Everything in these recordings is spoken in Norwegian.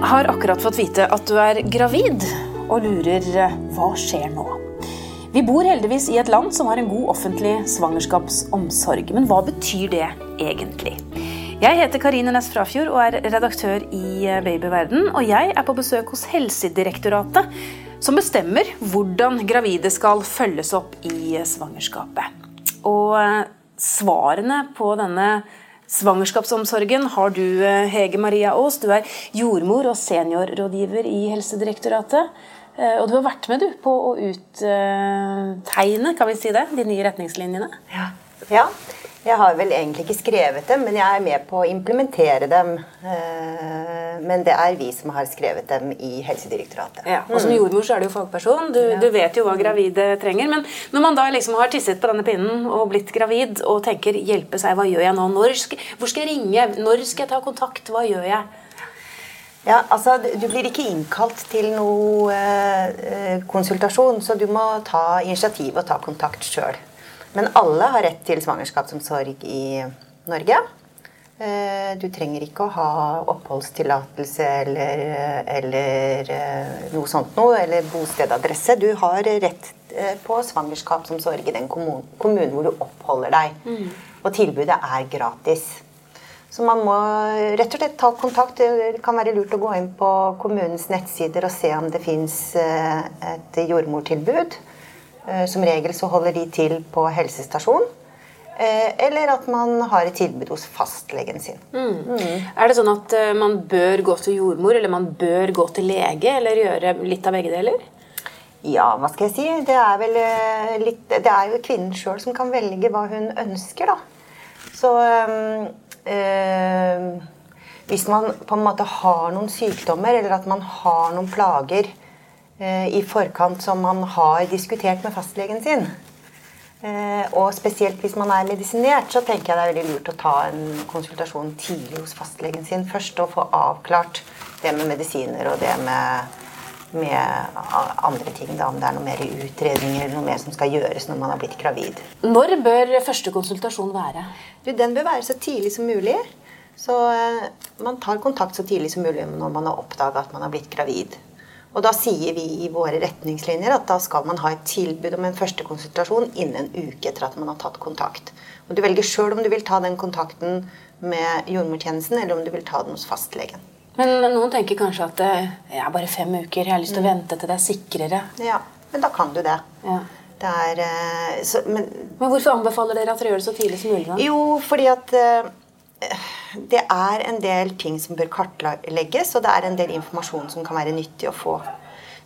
har akkurat fått vite at du er gravid, og lurer eh, hva skjer nå? Vi bor heldigvis i et land som har en god offentlig svangerskapsomsorg. Men hva betyr det egentlig? Jeg heter Karine Næss Frafjord og er redaktør i eh, Babyverden. Og jeg er på besøk hos Helsedirektoratet, som bestemmer hvordan gravide skal følges opp i eh, svangerskapet. Og svarene på denne Svangerskapsomsorgen har du, eh, Hege Maria Aas. Du er jordmor og seniorrådgiver i Helsedirektoratet. Eh, og du har vært med du, på å uttegne kan vi si det, de nye retningslinjene? Ja. ja. Jeg har vel egentlig ikke skrevet dem, men jeg er med på å implementere dem. Eh, men det er vi som har skrevet dem i Helsedirektoratet. Ja, og Som jordmor så er du jo fagperson. Du, ja. du, vet jo hva gravide trenger. Men når man da liksom har tisset på denne pinnen og blitt gravid og tenker 'hjelpe seg, hva gjør jeg nå'? Når skal, hvor skal jeg ringe? Når skal jeg ta kontakt? Hva gjør jeg? Ja, altså Du blir ikke innkalt til noe eh, konsultasjon, så du må ta initiativ og ta kontakt sjøl. Men alle har rett til svangerskapsomsorg i Norge. Eh, du trenger ikke å ha oppholdstillatelse eller, eller, eh, noe sånt noe, eller bostedadresse. Du har rett eh, på svangerskapsomsorg i den kommunen hvor du oppholder deg. Mm. Og tilbudet er gratis. Så man må rett og slett ta kontakt. Det kan være lurt å gå inn på kommunens nettsider og se om det fins et jordmortilbud. Eh, som regel så holder de til på helsestasjon. Eh, eller at man har et tilbud hos fastlegen sin. Mm. Mm. Er det sånn at eh, man bør gå til jordmor, eller man bør gå til lege, eller gjøre litt av begge deler? Ja, hva skal jeg si. Det er vel litt Det er jo kvinnen sjøl som kan velge hva hun ønsker, da. Så øh, hvis man på en måte har noen sykdommer, eller at man har noen plager i forkant som man har diskutert med fastlegen sin. Eh, og spesielt hvis man er medisinert, så tenker jeg det er veldig lurt å ta en konsultasjon tidlig hos fastlegen sin først og få avklart det med medisiner og det med, med andre ting. Da, om det er noe mer utredninger eller noe mer som skal gjøres når man har blitt gravid. Når bør første konsultasjon være? Du, den bør være så tidlig som mulig. Så eh, man tar kontakt så tidlig som mulig når man har oppdaga at man har blitt gravid. Og da sier vi i våre retningslinjer at da skal man ha et tilbud om en første konsultasjon innen en uke etter at man har tatt kontakt. Og Du velger sjøl om du vil ta den kontakten med jordmortjenesten, eller om du vil ta den hos fastlegen. Men noen tenker kanskje at det er bare fem uker, jeg har lyst til å mm. vente til det er sikrere. Ja, men da kan du det. Ja. det er, eh, så, men, men, hvorfor anbefaler dere at dere gjør det så tidlig som mulig? da? Jo, fordi at uh, det er en del ting som bør kartlegges, og det er en del informasjon som kan være nyttig å få.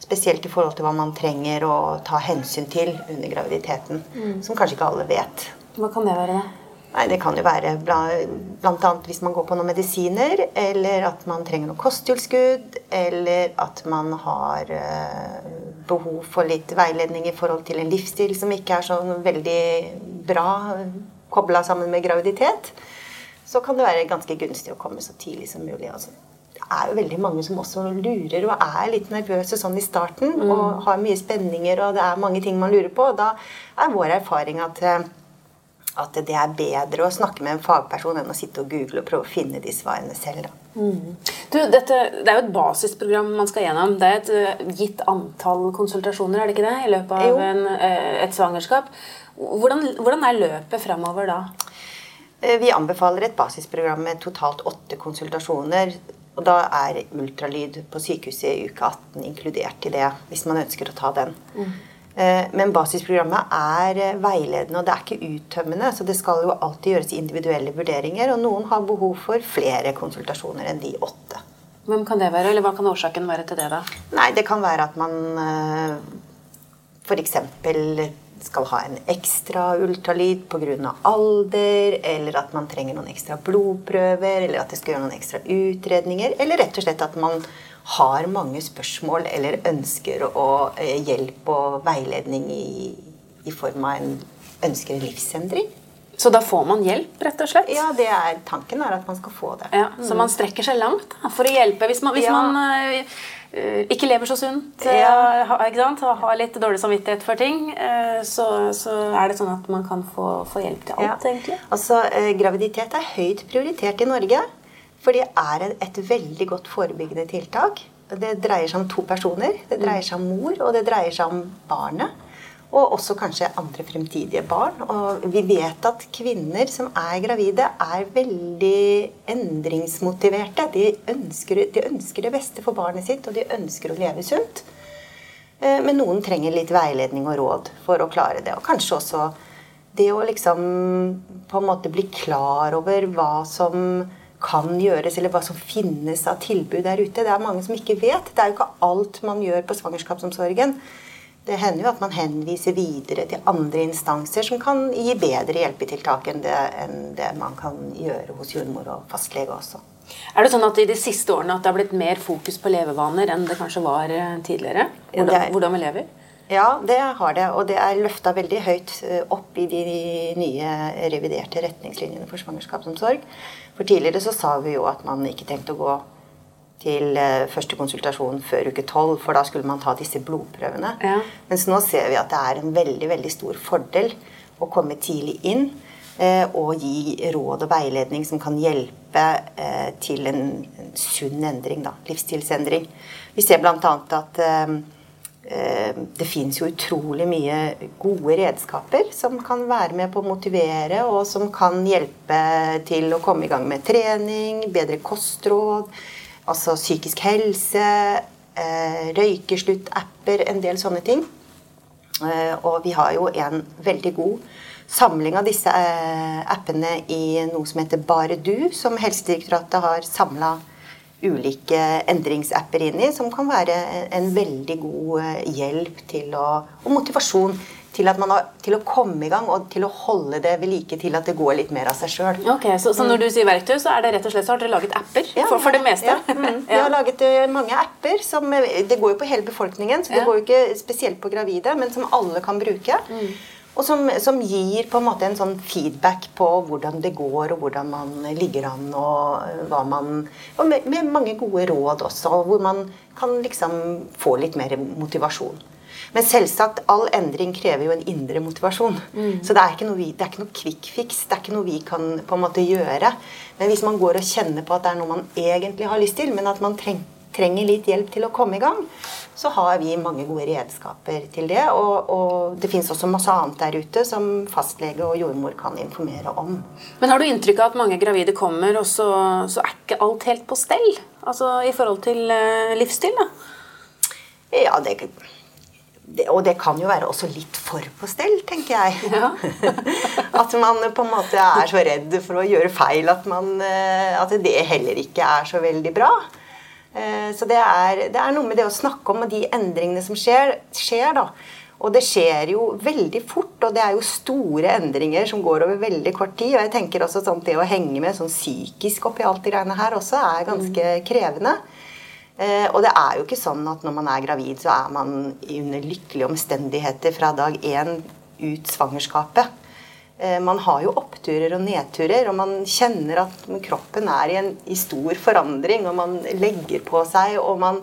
Spesielt i forhold til hva man trenger å ta hensyn til under graviditeten. Mm. Som kanskje ikke alle vet. Hva kan det være. Nei, Det kan jo være bl.a. hvis man går på noen medisiner, eller at man trenger noe kosttilskudd, eller at man har eh, behov for litt veiledning i forhold til en livsstil som ikke er så veldig bra kobla sammen med graviditet så kan det være ganske gunstig å komme så tidlig som mulig. Altså. Det er jo veldig mange som også lurer og er litt nervøse sånn i starten. Mm. Og har mye spenninger, og det er mange ting man lurer på. Og da er vår erfaring at, eh, at det er bedre å snakke med en fagperson enn å sitte og google og prøve å finne de svarene selv. Mm. Du, dette, det er jo et basisprogram man skal gjennom. Det er et uh, gitt antall konsultasjoner er det ikke det, i løpet av en, uh, et svangerskap. Hvordan, hvordan er løpet fremover da? Eh, vi anbefaler et basisprogram med totalt åtte konsultasjoner. Og da er ultralyd på sykehuset i uke 18 inkludert i det, hvis man ønsker å ta den. Mm. Men basisprogrammet er eh, veiledende, og det er ikke uttømmende. Så det skal jo alltid gjøres individuelle vurderinger, og noen har behov for flere konsultasjoner enn de åtte. Hvem kan det være, eller hva kan årsaken være til det, da? Nei, Det kan være at man f.eks skal ha en ekstra ultralyd pga. alder, eller at man trenger noen ekstra blodprøver, eller at det skal gjøre noen ekstra utredninger, eller rett og slett at man har mange spørsmål eller ønsker å, eh, hjelp og veiledning i, i form av en ønsker livsendring. Så da får man hjelp, rett og slett? Ja, det er, tanken er at man skal få det. Ja, så man strekker seg langt da, for å hjelpe. Hvis man, hvis ja. man uh, ikke lever så sunt ja. uh, ikke sant? har litt dårlig samvittighet for ting, uh, så, så, er det sånn at man kan få, få hjelp til alt, egentlig. Altså, Graviditet er høyt prioritert i Norge. For det er et veldig godt forebyggende tiltak. Det dreier seg om to personer. Det dreier seg om mor, og det dreier seg om barnet. Og også kanskje andre fremtidige barn. Og vi vet at kvinner som er gravide, er veldig endringsmotiverte. De ønsker, de ønsker det beste for barnet sitt, og de ønsker å leve sunt. Eh, men noen trenger litt veiledning og råd for å klare det. Og kanskje også det å liksom på en måte bli klar over hva som kan gjøres, eller hva som finnes av tilbud der ute. Det er mange som ikke vet. Det er jo ikke alt man gjør på svangerskapsomsorgen. Det hender jo at man henviser videre til andre instanser som kan gi bedre hjelpetiltak enn det, enn det man kan gjøre hos jordmor og fastlege også. Er det sånn at i de siste årene at det har blitt mer fokus på levevaner enn det kanskje var eh, tidligere? Hvordan, er, hvordan vi lever? Ja, det har det. Og det er løfta veldig høyt eh, opp i de nye reviderte retningslinjene for svangerskapsomsorg. For tidligere så sa vi jo at man ikke tenkte å gå til eh, første konsultasjon før uke tolv, for da skulle man ta disse blodprøvene. Ja. Mens nå ser vi at det er en veldig, veldig stor fordel å komme tidlig inn eh, og gi råd og veiledning som kan hjelpe eh, til en, sunn endring, da, livsstilsendring. Vi ser bl.a. at det fins jo utrolig mye gode redskaper som kan være med på å motivere, og som kan hjelpe til å komme i gang med trening, bedre kostråd, altså psykisk helse, eh, røykeslutt-apper, en del sånne ting. Eh, og vi har jo en veldig god samling av disse appene i noe som heter Bare du, som Helsedirektoratet har samla ulike endringsapper inn i, som kan være en veldig god eh, hjelp til å, og motivasjon til, at man har, til, å komme i gang og til å holde det ved like til at det går litt mer av seg sjøl. Okay, så, så, når du sier verktøy, så er det rett og slett så har dere laget apper ja, for, for, det meste? Ja, mm. Vi har laget uh, mange apper. Som, det går jo på hele befolkningen, så det ja. går jo ikke spesielt på gravide, men som alle kan bruke. Mm. Og som, som, gir på en måte en sånn feedback på hvordan det går, og hvordan man ligger an, og eh, hva man Og med, med mange gode råd også, hvor man kan liksom få litt mer motivasjon. Men selvsagt, all endring krever jo en indre motivasjon. Mm. Så det er ikke noe, vi, det er ikke noe quick fix. Det er ikke noe vi kan på en måte gjøre. Men hvis man går og kjenner på at det er noe man egentlig har lyst til, men at man trenger trenger litt hjelp til å komme i gang, så har vi mange gode redskaper til det. Og, og det fins også masse annet der ute som fastlege og jordmor kan informere om. Men har du inntrykk av at mange gravide kommer, og så, så er ikke alt helt på stell? Altså i forhold til uh, livsstil, da? Ja, det, det, og det kan jo være også litt for på stell, tenker jeg. Ja. at man på en måte er så redd for å gjøre feil at, man, eh, at det heller ikke er så veldig bra. Eh, så det er, det er, noe med det å snakke om og de endringene som skjer. skjer da. Og det skjer jo veldig fort, og det er jo store endringer som går over veldig kort tid. Og jeg tenker også sånn det å henge med sånn psykisk oppi alt de greiene her også er ganske mm. krevende. Eh, og det er jo ikke sånn at når man er gravid, så er man under lykkelige omstendigheter fra dag én ut svangerskapet. Eh, man har jo oppturer og nedturer, og man kjenner at kroppen er i en i stor forandring, og man legger på seg, og man,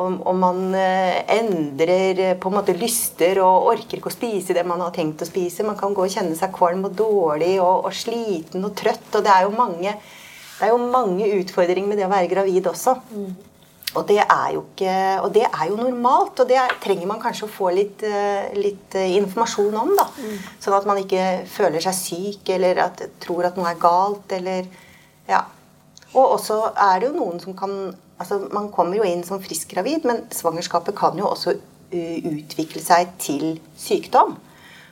og, man eh, endrer på en måte lyster og orker ikke å spise det man har tenkt å spise. Man kan gå og kjenne seg kvalm og dårlig og, og sliten og trøtt. Og det er jo mange, det er jo mange utfordringer med det å være gravid også. Mm. Og det, ikke, og det er jo normalt, og det trenger man kanskje å få litt, eh, litt eh, informasjon om. da. Mm. Sånn at man ikke føler seg syk eller at, tror at noe er galt. eller, ja. Og også er det jo noen som kan altså Man kommer jo inn som frisk gravid, men svangerskapet kan jo også uh, utvikle seg til sykdom.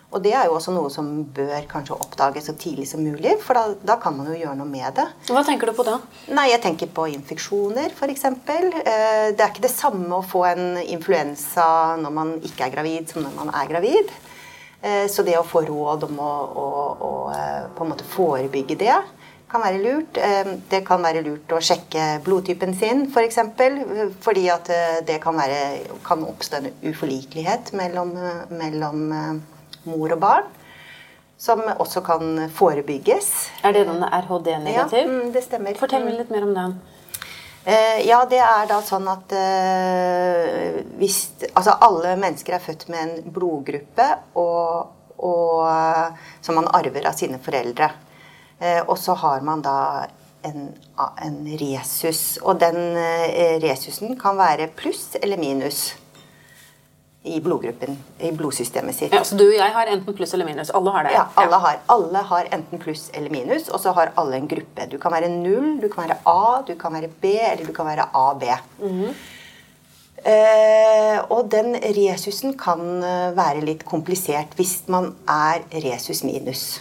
Og det er jo også noe som bør kanskje oppdages så tidlig som mulig, for da, da, kan man jo gjøre noe med det. Hva tenker du på da? Nei, Jeg tenker på infeksjoner, f.eks. Eh, det er ikke det samme å få en influensa når man ikke er gravid, som når man er gravid. Eh, så det å få råd om å, å, å eh, på en måte forebygge det kan være lurt. Det kan være lurt å sjekke blodtypen sin, f.eks. For eksempel, fordi at det kan, være, kan oppstå en uforlikelighet mellom, mellom mor og barn. Som også kan forebygges. Er det denne RHD-negativ? Ja, mm, det stemmer. Fortell meg litt mer om den. Eh, ja, det er da sånn at eh, hvis Altså alle mennesker er født med en blodgruppe og, og, som man arver av sine foreldre. Eh, og så har man da en, en resus. Og den eh, resusen kan være pluss eller minus i blodgruppen, i blodsystemet sitt. Ja, Så du og jeg har enten pluss eller minus? Alle har det? Ja, alle, Har, alle har enten pluss eller minus, og så har alle en gruppe. Du kan være null, du kan være A, du kan være B, eller du kan være AB. Mm. Eh, og den resusen kan eh, være litt komplisert hvis man er resus minus.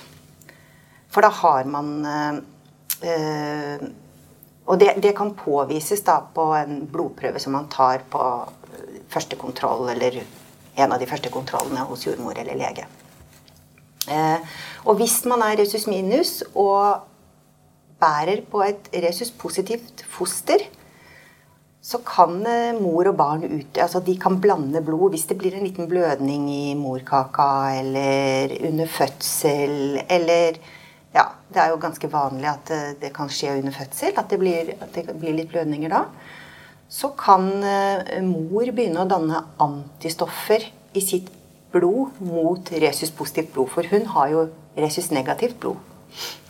For da har man eh, eh, Og det, det, kan påvises da på en blodprøve som man tar på første kontroll, eller en av de første kontrollene hos jordmor eller lege. Eh, og hvis man er resus minus og bærer på et resus positivt foster, så kan eh, mor og barn ut, altså de kan blande blod hvis det blir en liten blødning i morkaka eller under fødsel eller Ja, det er jo ganske vanlig at eh, det kan skje under fødsel, at det blir, at det blir litt blødninger da. Så kan eh, mor begynne å danne antistoffer i sitt blod mot resus positivt blod. For hun har jo resus negativt blod.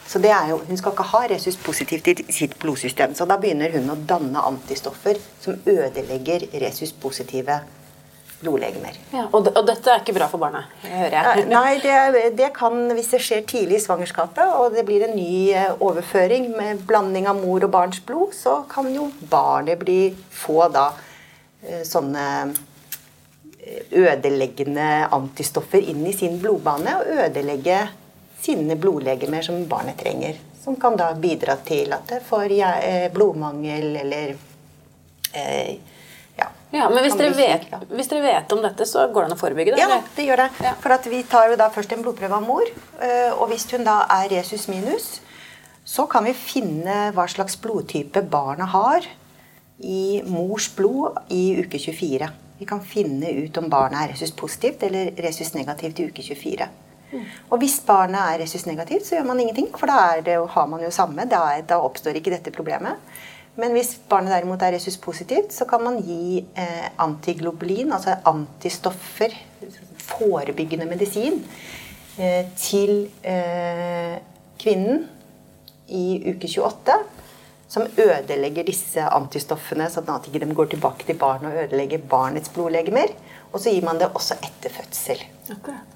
Så jo, Hun skal ikke ha resus positivt i sitt blodsystem. Så da begynner hun å danne antistoffer som ødelegger resus positive blodlegemer. Ja, og, og, dette er ikke bra for barnet? hører jeg. Nei, det, det, kan hvis det skjer tidlig i svangerskapet, og det blir en ny eh, overføring med blanding av mor og barns blod, så kan jo barnet bli, få da eh, sånne eh, ødeleggende antistoffer inn i sin blodbane og ødelegge sine blodlegemer som barnet trenger. Som kan da bidra til at det får eh, blodmangel eller eh, ja, Men hvis dere, vet, hvis dere, vet, om dette, så går det an å forebygge det? Ja, det gjør det. Ja. For vi tar jo da først en blodprøve av mor. Eh, og hvis hun da er resus minus, så kan vi finne hva slags blodtype barnet har i mors blod i uke 24. Vi kan finne ut om barnet er resus positivt eller resus negativt i uke 24. Og hvis barnet er resus negativt, så gjør man ingenting. For da det, har man jo samme. Da, da, oppstår ikke dette problemet. Men hvis barnet derimot er resus positivt, så kan man gi eh, antiglobulin, altså antistoffer, forebyggende medisin, eh, til eh, kvinnen i uke 28 som ødelegger disse antistoffene, sånn at de ikke går tilbake til barnet og ødelegger barnets blodlegemer. Og så gir man det også etter fødsel.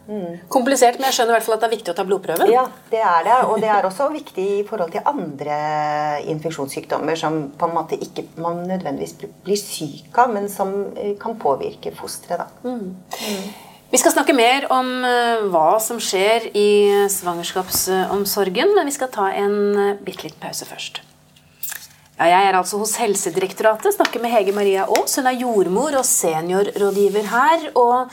Mm. Komplisert, men jeg skjønner i hvert fall at det er viktig å ta blodprøven. Ja, det er det. Og det er også viktig i forhold til andre infeksjonssykdommer som på en måte ikke man nødvendigvis blir syk av, men som eh, kan påvirke fosteret. Mm. Mm. Vi skal snakke mer om eh, hva som skjer i svangerskapsomsorgen, men vi skal ta en eh, bitte liten pause først. Ja, jeg er altså hos Helsedirektoratet, snakker med Hege Maria Aas. Hun er jordmor og seniorrådgiver her. og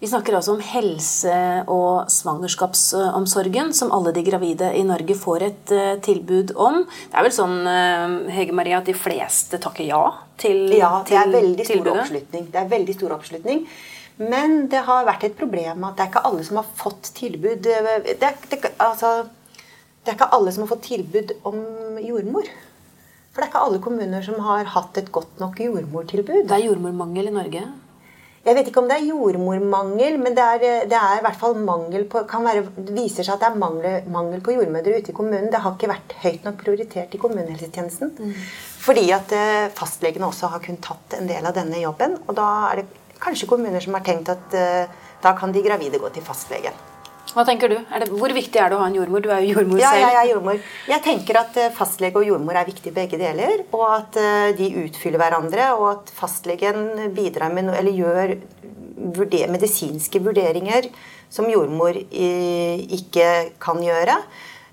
vi snakker altså om helse- og svangerskapsomsorgen, som alle de gravide i Norge får et uh, tilbud om. Det er vel sånn uh, Hege Maria, at de fleste takker ja til tilbudet? Ja, det er veldig stor tilbudet. oppslutning. Det er veldig stor oppslutning. Men det har vært et problem at det er ikke alle som har fått tilbud Det er, det, altså, det er ikke alle som har fått tilbud om jordmor. For det er ikke alle kommuner som har hatt et godt nok jordmortilbud. Det er jordmormangel i Norge? Jeg vet ikke om det er jordmormangel, men det er, det er i hvert fall mangel på kan være, Det viser seg at det er mangel, mangel, på jordmødre ute i kommunen. Det har ikke vært høyt nok prioritert i kommunehelsetjenesten. Mm. Fordi at eh, fastlegene også har kunnet tatt en del av denne jobben. Og da er det kanskje kommuner som har tenkt at uh, da kan de gravide gå til fastlegen. Hva tenker du? Det, hvor viktig er det å ha en jordmor? Du er jo jordmor ja, selv. Ja, jeg er jordmor. Jeg tenker at eh, fastlege og jordmor er viktig begge deler. Og at eh, de utfyller hverandre, og at fastlegen bidrar med eller gjør vurder, medisinske vurderinger som jordmor ikke kan gjøre.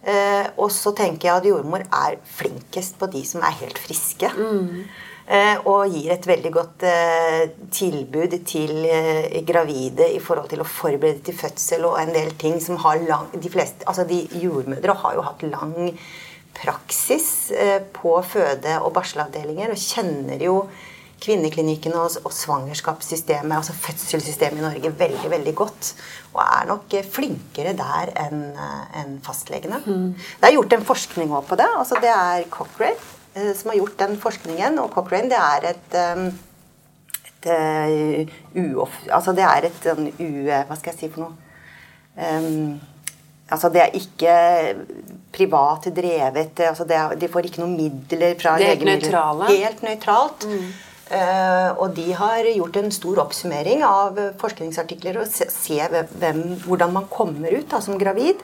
Eh, og så tenker jeg at jordmor er flinkest på de som er helt friske. Mm. Eh, og gir et veldig godt eh, tilbud til eh, gravide i forhold til å forberede til fødsel og en del ting som har lang De fleste, altså de jordmødre har jo hatt lang praksis på føde- og barselavdelinger og kjenner jo kvinneklinikkene og, og svangerskapssystemet, altså fødselssystemet i Norge, veldig veldig godt. Og er nok flinkere der enn en fastlegene. Mm. Det er gjort en forskning også på det. altså Det er Cochrane som har gjort den forskningen. Og Cochrane det er et, et et uoff... Altså det er et u... Hva skal jeg si for noe? Um, altså det er ikke privat drevet altså er- De får ikke noen midler fra De er helt nøytralt. Eh, og de har gjort en stor oppsummering av eh, forskningsartikler og se, se hvem, hvordan man kommer ut da, som gravid.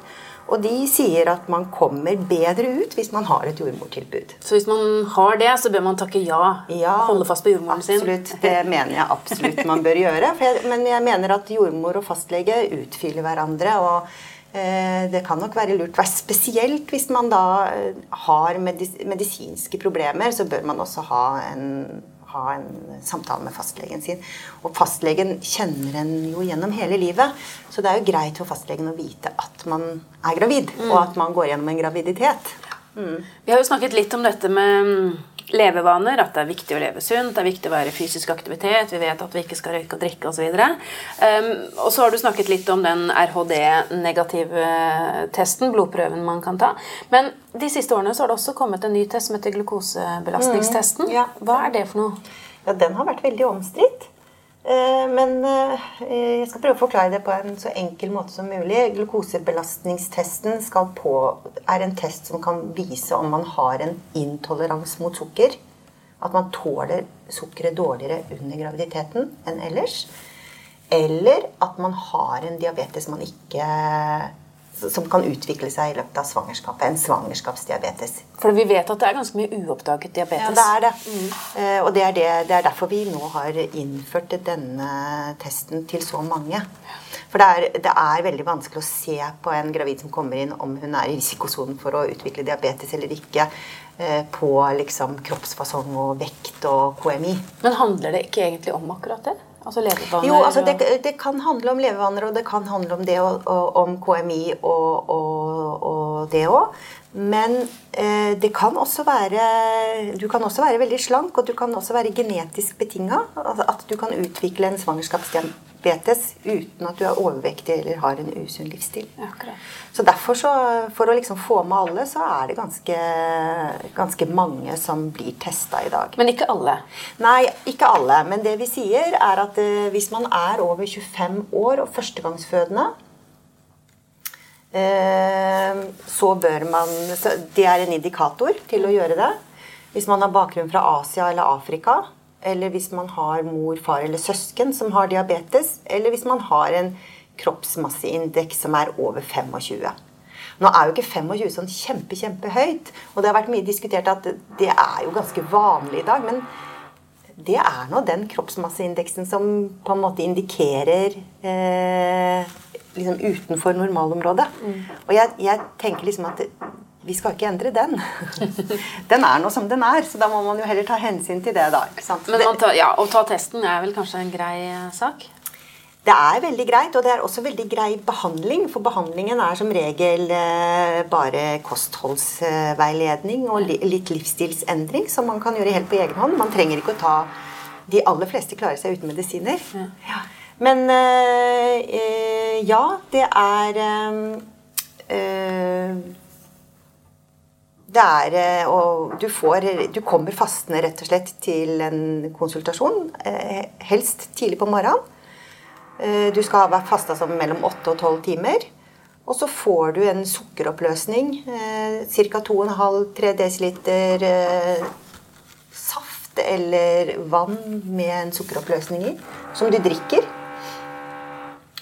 Og de sier at man kommer bedre ut hvis man har et jordmortilbud. Så hvis man har det, så bør man takke ja. Ja, Holde fast på jordmoren sin. Absolutt. Det mener jeg absolutt man bør gjøre. Jeg, men jeg mener at jordmor og fastlege utfyller hverandre. og eh, det kan nok være lurt, spesielt hvis man da eh, har medis medisinske problemer, så bør man også ha en, ha en samtale med fastlegen sin. Og fastlegen kjenner en jo gjennom hele livet, så det er jo greit for fastlegen å vite at man er gravid, og at man går gjennom en graviditet. Vi har jo snakket litt om dette med mm, levevaner, at det er viktig å leve sunt, det er viktig å være i fysisk aktivitet, vi vet at vi ikke skal røyke og drikke osv. Um, og så har du snakket litt om den RHD-negative testen, blodprøven man kan ta. Men de siste årene så har det også kommet en ny test som heter glukosebelastningstesten. Mm, ja. Hva er det for noe? Ja, den har vært veldig omstridt. Eh, Men eh, jeg skal prøve å forklare det på en så enkel måte som mulig. Glukosebelastningstesten på, er en test som kan vise om man har en intolerans mot sukker. At man tåler sukkeret dårligere under graviditeten enn ellers. Eller at man har en diabetes man ikke som kan utvikle seg i løpet av svangerskapet. En svangerskapsdiabetes. For vi vet at det er ganske mye uoppdaget diabetes. Ja, det er det. Eh, og det er, det, det er derfor vi nå har innført denne testen til så mange. For det er, det er veldig vanskelig å se på en gravid som kommer inn, om hun er i risikosonen for å utvikle diabetes eller ikke, eh, på liksom kroppsfasong og vekt og KMI. Men handler det ikke egentlig om akkurat det? Altså levevaner Jo, altså det, det kan handle om levevaner, og det kan handle om det og, og, om KMI og, og, det òg. Men eh, det kan også være Du kan også være veldig slank, og du kan også være genetisk betinga. Altså at du kan utvikle en svangerskapsdiabetes uten at du er overvektig eller har en usunn livsstil. Akkurat. Så derfor, så, for å liksom få med alle, så er det ganske, ganske mange som blir testa i dag. Men ikke alle. Nei, ikke alle. Men det vi sier, er at eh, hvis man er over 25 år og førstegangsfødende eh, så bør man så Det er en indikator til å gjøre det. Hvis man har bakgrunn fra Asia eller Afrika, eller hvis man har mor, far eller søsken som har diabetes, eller hvis man har en kroppsmasseindeks som er over 25. Nå er jo ikke 25 sånn kjempe, kjempehøyt, og det har vært mye diskutert at det er jo ganske vanlig i dag. men det er nå den kroppsmasseindeksen som på en måte indikerer eh, liksom utenfor normalområdet. Og jeg, jeg tenker liksom at vi skal ikke endre den. den er nå som den er, så da må man jo heller ta hensyn til det, da. Men man tar, ja, å ta testen er vel kanskje en grei eh, sak? Det er veldig greit, og det er også veldig grei behandling. For behandlingen er som regel eh, bare kostholdsveiledning og litt livsstilsendring som man kan gjøre helt på egen hånd. Man trenger ikke å ta De aller fleste klarer seg uten medisiner. Ja. Men øh, ja, det er øh, det er Og du får Du kommer fastende rett og slett til en konsultasjon. eh, Helst tidlig på morgenen. Eh, Du skal være fasta som mellom 8 og 12 timer. Og så får du en sukkeroppløsning. Ca. 2,5-3 dl saft eller vann med en sukkeroppløsning i, som du drikker.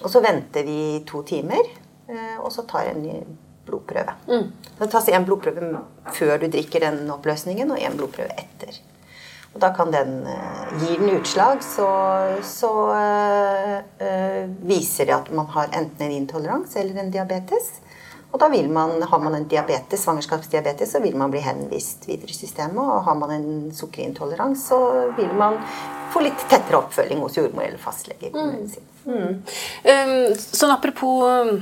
Og så venter vi to timer, eh, og så tar en ny blodprøve. Det tas en blodprøve før du drikker den oppløsningen, og en blodprøve etter. Og da kan den eh, Gir den utslag, så, så eh, viser det at man har enten en intolerans eller en diabetes. Og da vil man, Har man en diabetes, svangerskapsdiabetes, så vil man bli henvist videre i systemet. Og har man en sukkerintolerans, så vil man få litt tettere oppfølging hos jordmor eller fastlege. Mm. Mm. Um, sånn apropos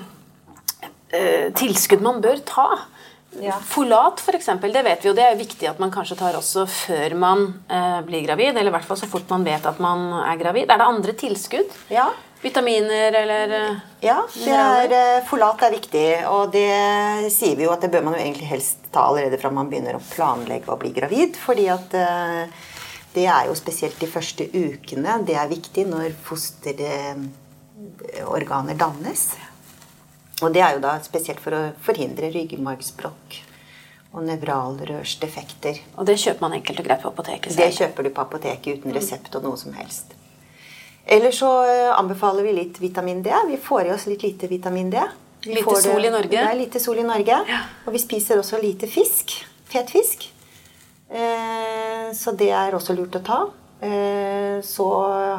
tilskudd man bør ta. Ja. Folat, f.eks., det vet vi jo. Det er viktig at man kanskje tar også før man eh, blir gravid. Eller i hvert fall så fort man vet at man er gravid. Er det andre tilskudd? Ja. Vitaminer eller eh, Ja, er, eh, folat er viktig, og det sier vi jo at det bør man jo egentlig helst ta allerede fra man begynner å planlegge å bli gravid. fordi at eh, det er jo spesielt de første ukene. Det er viktig når fosterorganer dannes. Og det er jo da spesielt for å forhindre ryggmargsbrokk og nevralrørsdefekter. Og det kjøper man enkelt og greit på apoteket? Det kjøper du på apoteket uten resept og noe som helst. Eller så eh, anbefaler vi litt vitamin D. Vi får i oss litt lite vitamin D. Vi Lite sol i Norge. Det er lite sol i Norge. Og vi spiser også lite fisk. Fet fisk. Eh, så det er også lurt å ta. Eh, så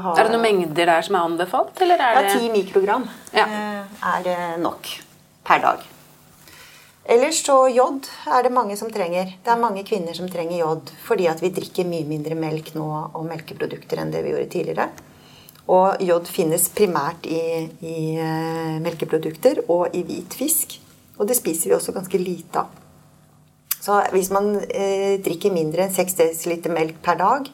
har Er det noen mengder der som er anbefalt, eller er Ja, ti 10 mikrogram Ja. eh, er eh, nok per dag. Ellers så jod er det mange som trenger. Det er mange kvinner som trenger jod fordi at vi drikker mye mindre melk nå og melkeprodukter enn det vi gjorde tidligere. Og jod finnes primært i, i melkeprodukter og i hvit fisk. Og det spiser vi også ganske lite av. Så hvis man eh, drikker mindre enn 6 dl melk per dag,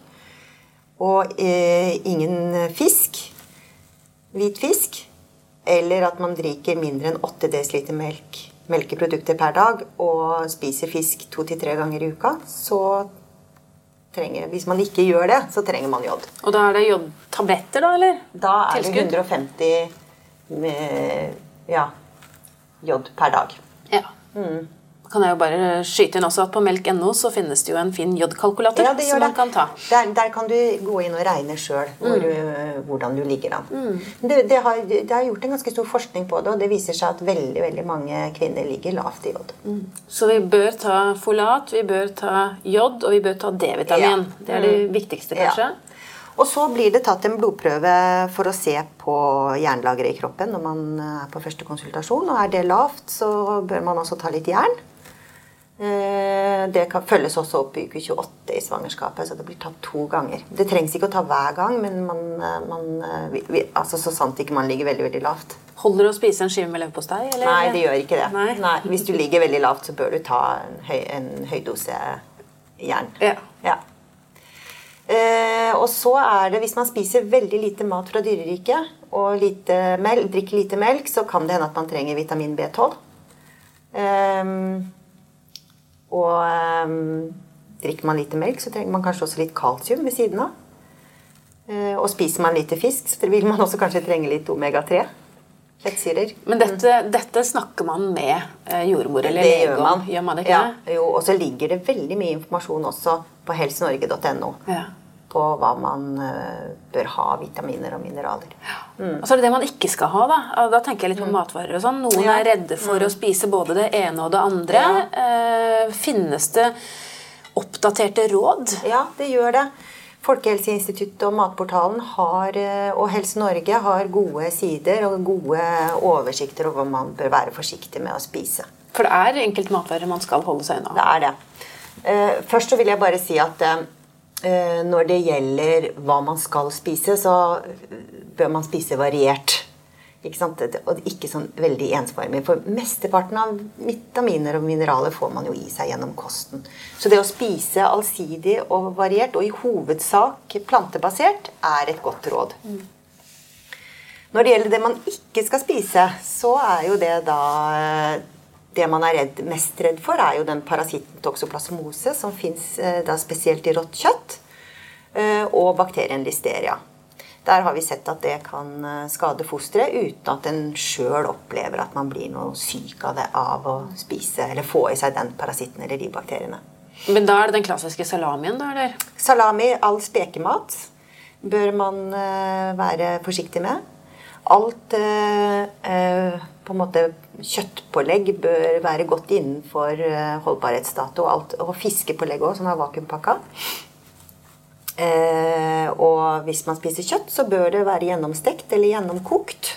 og eh, ingen fisk, hvit fisk, eller at man drikker mindre enn 8 dl melk, melkeprodukter per dag, og spiser fisk to til tre ganger i uka, så trenger Hvis man ikke gjør det, så trenger man jod. Og da er det jodtabletter, da, eller? Da er Tilskudd? det 150 med, ja, jod per dag. Ja. Kan jeg jo bare skyte inn også at På melk.no så finnes det jo en fin jodkalkulator Ja, som man det. kan ta. Der, der kan du gå inn og regne sjøl hvordan du ligger an. Det, det, har, det har gjort en ganske stor forskning på det, og det viser seg at veldig veldig mange kvinner ligger lavt i jod. Så vi bør ta folat, vi bør ta jod, og vi bør ta D-vitamin. Ja. Det er det viktigste, kanskje. Ja. Og så blir det tatt en blodprøve for å se på jernlageret i kroppen når man er på første konsultasjon. Og er det lavt, så bør man også ta litt jern. Eh, Det kan følges også opp i uke 28 i svangerskapet, så det blir tatt to ganger. Det trengs ikke å ta hver gang, men man, man, vi, vi, altså så sant ikke man ligger veldig veldig lavt. Holder det å spise en skive med leverpostei? Nei, det gjør ikke det. Nei. Hvis du ligger veldig lavt, så bør du ta en, høy, en høydose jern. Ja. Ja. Eh, og så er det, hvis man spiser veldig lite mat fra dyreriket og lite melk, drikker lite melk, så kan det hende at man trenger vitamin B12. Ehm, og um, drikker man lite melk, så trenger man kanskje også litt kalsium ved siden av. Uh, og spiser man lite fisk, så vil man også kanskje trenge litt omega-3. Fettsyrer. Men dette, dette snakker man med eh, jordmor eller lege om? Gjør man det ikke ja, jo, og så ligger det veldig mye informasjon også på helsenorge.no Ja. På hva man eh, bør ha vitaminer og mineraler. Og så er det det man ikke skal ha. Da Da tenker jeg litt på matvarer og sånn. Noen Mm. Ja. Mm. er redde for å spise både det ene og det andre. Eh, finnes det oppdaterte råd? Ja, det gjør det. Folkehelseinstituttet og Matportalen har, eh, og Helse Norge har gode sider og gode oversikter over hva man bør være forsiktig med å spise. For det er enkelte matvarer man skal holde seg Det er det. Først så vil jeg bare si at når det gjelder hva man skal spise, så eh, bør man spise variert. Ikke sant? Og ikke sånn veldig ensformig. For mesteparten av vitaminer og mineraler får man jo i seg gjennom kosten. Så det å spise allsidig og variert, og i hovedsak plantebasert, er et godt råd. Når det gjelder det man ikke skal spise, så er jo det da eh, Det man er redd, mest redd for, er jo den parasitten toxoplasmose, som fins spesielt i rått kjøtt, eh, og bakterien listeria. Der har vi sett at det kan eh, skade fosteret uten at en sjøl opplever at man blir noe syk av det av å spise eller få i seg den parasitten eller de bakteriene. Men da er det den klassiske salamien, da, eller? Salami, all spekemat, bør man eh, være forsiktig med. Alt øh, eh, på en måte kjøttpålegg bør være godt innenfor holdbarhetsdato. Og, Alt, og fiskepålegg òg, som er vakuumpakka. Eh, og hvis man spiser kjøtt, så bør det være gjennomstekt eller gjennomkokt.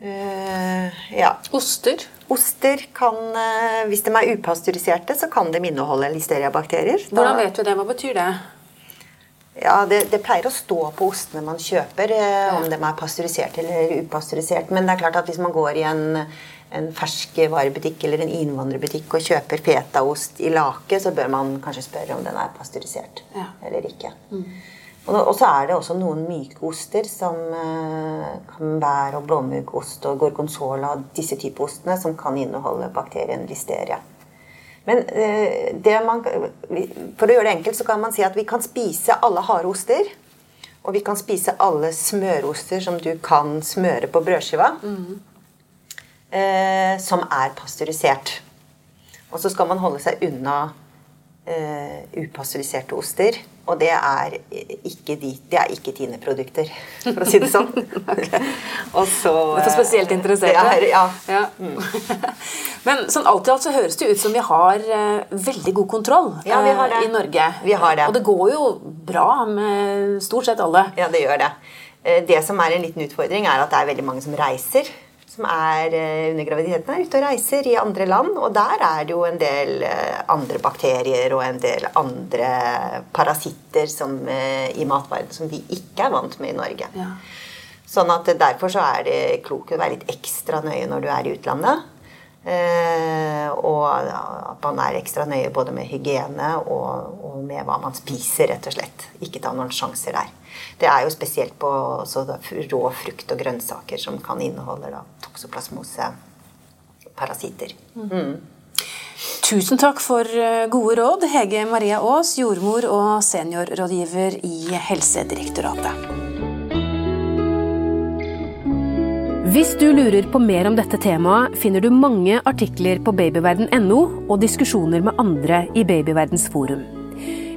Eh, ja. Oster? Oster kan, eh, hvis de er upasteuriserte, så kan de inneholde listeriabakterier. Hvordan vet du det? Hva betyr det? Ja, det, det pleier å stå på ostene man kjøper, eh, om de er pasteurisert eller upasteurisert. Men det er klart at hvis man går i en, en ferskvarebutikk eller en innvandrerbutikk og kjøper fetaost i lake, så bør man kanskje spørre om den er pasteurisert Ja. eller ikke. Og, og så er det også noen myke oster, som eh, camembert og blåmuggost og gorgonzola, disse type ostene, som kan inneholde bakterien listeria. Men eh, man, for å gjøre det enkelt så kan man si at vi kan spise alle harde oster. Og vi kan spise alle smøroster som du kan smøre på brødskiva. eh, som er pasteurisert. Og så skal man holde seg unna eh, upasteuriserte oster. Og det er ikke, de, det er ikke Tine-produkter, for å si det sånn. okay. Og så, det er for spesielt interesserte? Er, ja. ja. Mm. Men sånn alt i alt så høres det ut som vi har uh, veldig god kontroll ja. Uh, i Norge. Vi har det. Og det går jo bra med stort sett alle. Ja, det gjør det. Eh, det som er en liten utfordring, er at det er veldig mange som reiser som er eh, under graviditeten, er ute og reiser i andre land. Og der er det jo en del eh, andre bakterier og en del andre parasitter som, eh, i matverdenen som vi ikke er vant med i Norge. Ja. Sånn at Derfor så er det klokt å være litt ekstra nøye når du er i utlandet. Eh, og at man er ekstra nøye både med hygiene og, og, med hva man spiser, rett og slett. Ikke ta noen sjanser der. Det er jo spesielt på rå frukt og grønnsaker som kan inneholde da, toksoplasmose, parasitter. Mm. Tusen takk for eh, gode råd, Hege Maria Aas, jordmor og seniorrådgiver i Helsedirektoratet. Hvis du lurer på mer om dette temaet, finner du mange artikler på babyverden.no og diskusjoner med andre i Babyverdens forum.